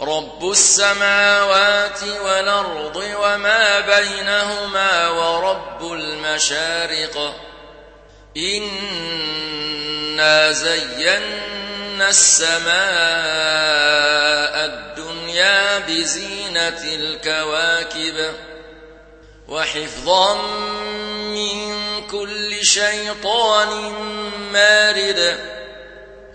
رب السماوات والأرض وما بينهما ورب المشارق. إنا زينا السماء الدنيا بزينة الكواكب وحفظا من كل شيطان مارد.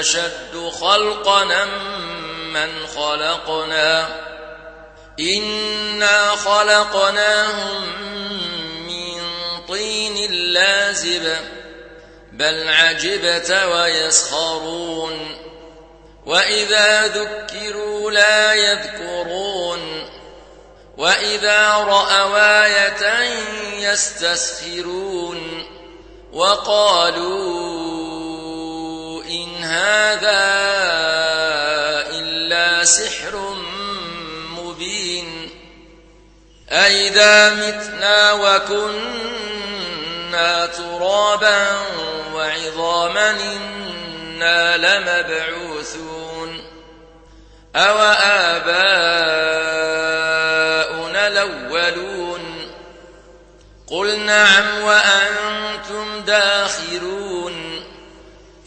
أشد خلقنا من خلقنا. إنا خلقناهم من طين لازب بل عجبت ويسخرون. وإذا ذكروا لا يذكرون. وإذا رأوا آية يستسخرون. وقالوا إن هذا إلا سحر مبين. أئذا متنا وكنا ترابا وعظاما إنا لمبعوثون. أو آباؤنا الأولون. قل نعم وأنتم داخرون.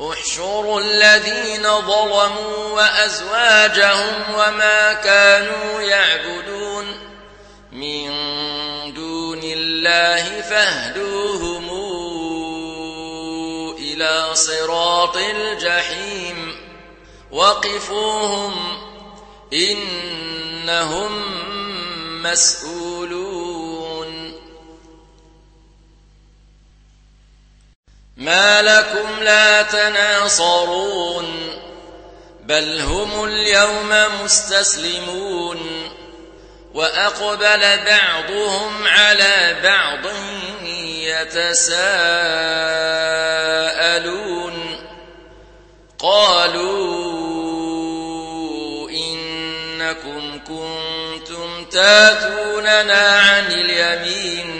احشروا الذين ظلموا وأزواجهم وما كانوا يعبدون من دون الله فاهدوهم إلى صراط الجحيم وقفوهم إنهم مسؤولون ما لكم لا تناصرون بل هم اليوم مستسلمون وأقبل بعضهم على بعض يتساءلون. قالوا إنكم كنتم تاتوننا عن اليمين.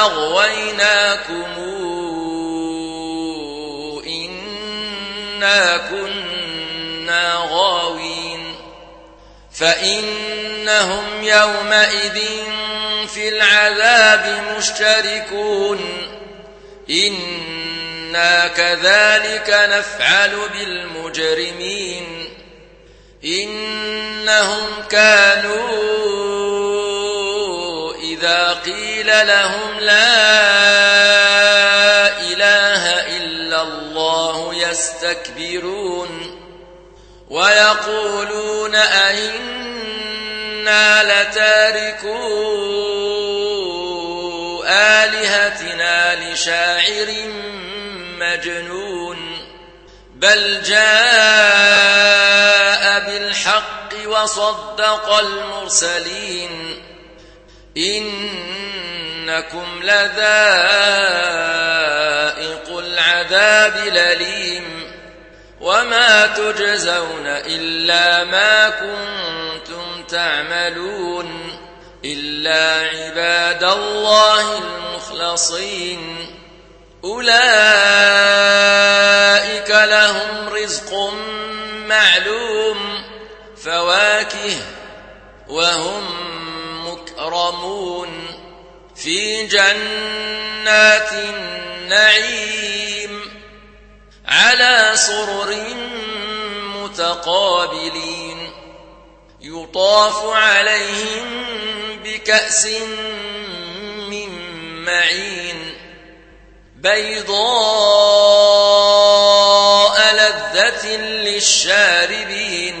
فأغويناكم إنا كنا غاوين فإنهم يومئذ في العذاب مشتركون إنا كذلك نفعل بالمجرمين إنهم كانوا قيل لهم لا إله إلا الله يستكبرون ويقولون أئنا لتاركو آلهتنا لشاعر مجنون بل جاء بالحق وصدق المرسلين إنكم لذائق العذاب لليم وما تجزون إلا ما كنتم تعملون إلا عباد الله المخلصين أولئك لهم رزق معلوم فواكه وهم مكرمون في جنات النعيم على سرر متقابلين يطاف عليهم بكأس من معين بيضاء لذة للشاربين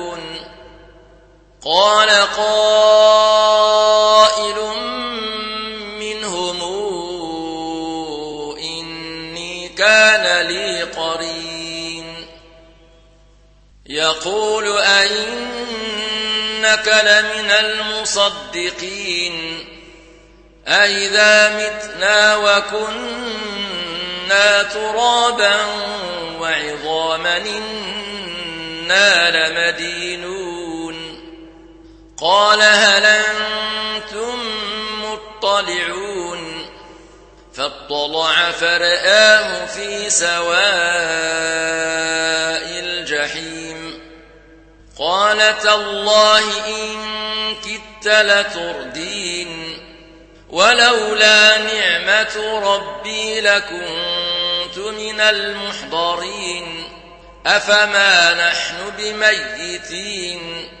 قال قائل منهم إني كان لي قرين. يقول أئنك لمن المصدقين. أئذا متنا وكنا ترابا وعظاما إنا لمدينون. قال هل أنتم مطلعون فاطلع فرآه في سواء الجحيم قال تالله إن كدت لتردين ولولا نعمة ربي لكنت من المحضرين أفما نحن بميتين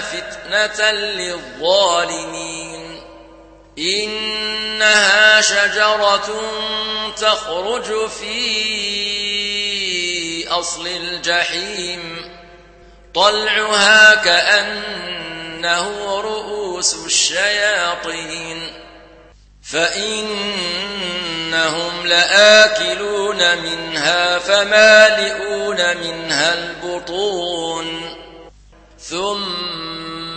فتنة للظالمين إنها شجرة تخرج في أصل الجحيم طلعها كأنه رؤوس الشياطين فإنهم لآكلون منها فمالئون منها البطون ثم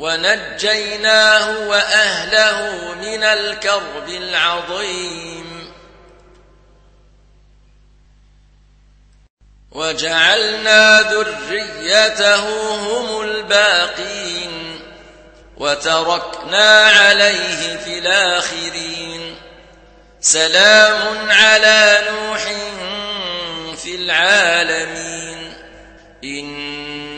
ونجيناه وأهله من الكرب العظيم. وجعلنا ذريته هم الباقين وتركنا عليه في الآخرين. سلام على نوح في العالمين.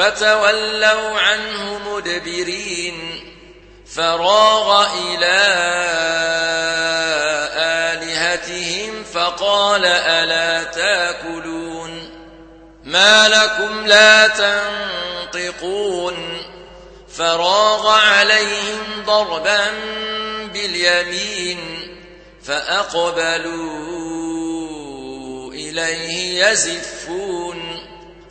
فتولوا عنه مدبرين فراغ إلى آلهتهم فقال ألا تاكلون ما لكم لا تنطقون فراغ عليهم ضربا باليمين فأقبلوا إليه يزفون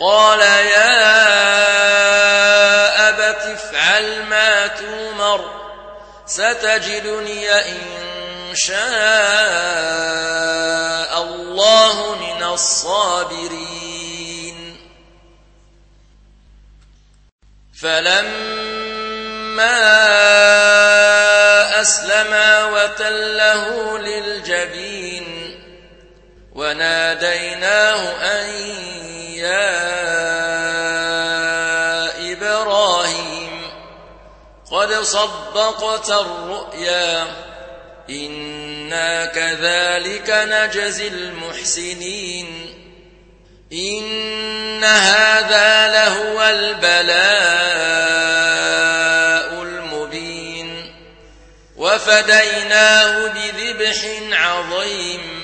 قال يا أبت افعل ما تومر ستجدني إن شاء الله من الصابرين. فلما أسلما وتله للجبين وناديناه أن يا إبراهيم قد صدقت الرؤيا إنا كذلك نجزي المحسنين إن هذا لهو البلاء المبين وفديناه بذبح عظيم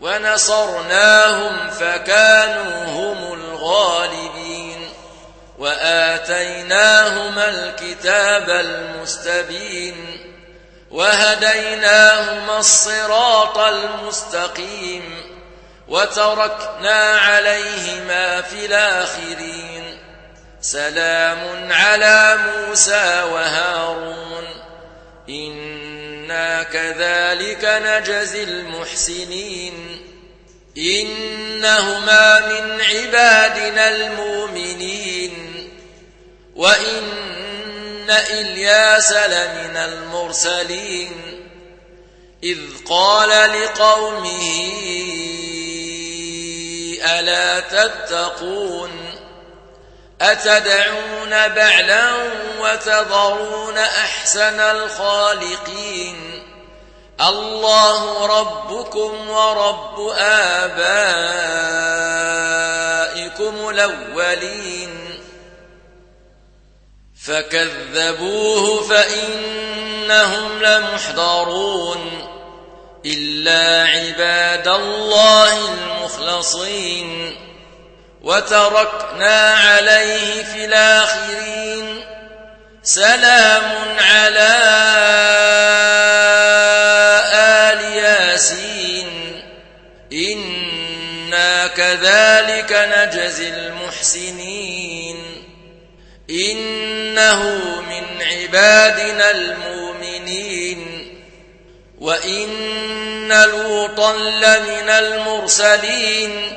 ونصرناهم فكانوا هم الغالبين وآتيناهما الكتاب المستبين وهديناهما الصراط المستقيم وتركنا عليهما في الآخرين سلام على موسى وهارون إنا كذلك نجزي المحسنين إنهما من عبادنا المؤمنين وإن إلياس لمن المرسلين إذ قال لقومه ألا تتقون أتدعون بعلا وتذرون أحسن الخالقين؟ الله ربكم ورب آبائكم الأولين. فكذبوه فإنهم لمحضرون. إلا عباد الله المخلصين. وتركنا عليه في الآخرين سلام على آل ياسين. إنا كذلك نجزي المحسنين. إنه من عبادنا المؤمنين. وإن لوطا لمن المرسلين.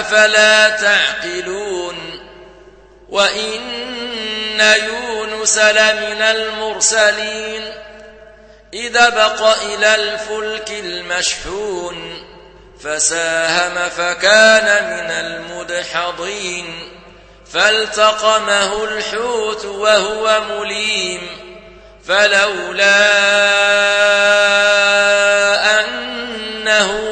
أفلا تعقلون وإن يونس لمن المرسلين إذا بق إلى الفلك المشحون فساهم فكان من المدحضين فالتقمه الحوت وهو مليم فلولا أنه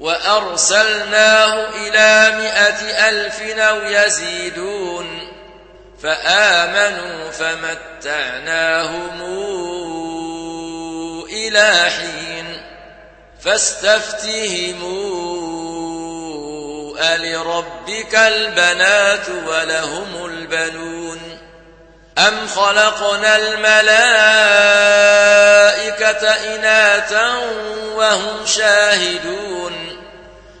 وأرسلناه إلى مائة ألف أو يزيدون فآمنوا فمتعناهم إلى حين فاستفتهموا ألربك البنات ولهم البنون أم خلقنا الملائكة إناثا وهم شاهدون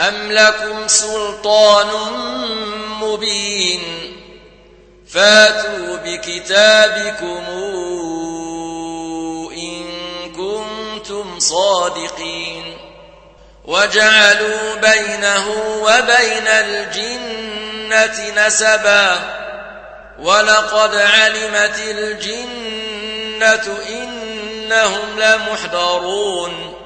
أم لكم سلطان مبين فاتوا بكتابكم إن كنتم صادقين وجعلوا بينه وبين الجنة نسبا ولقد علمت الجنة إنهم لمحضرون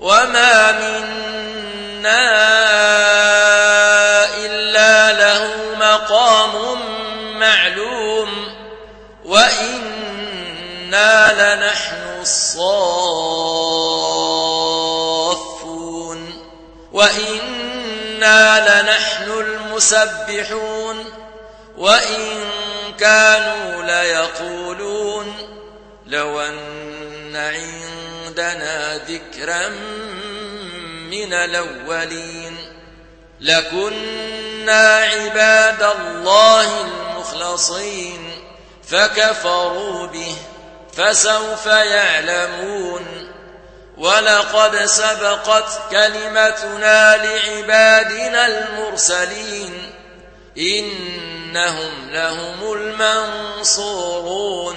وما منا إلا له مقام معلوم وإنا لنحن الصافون وإنا لنحن المسبحون وإن كانوا ليقولون لو أن عندنا ذكرا من الأولين لكنا عباد الله المخلصين فكفروا به فسوف يعلمون ولقد سبقت كلمتنا لعبادنا المرسلين إنهم لهم المنصورون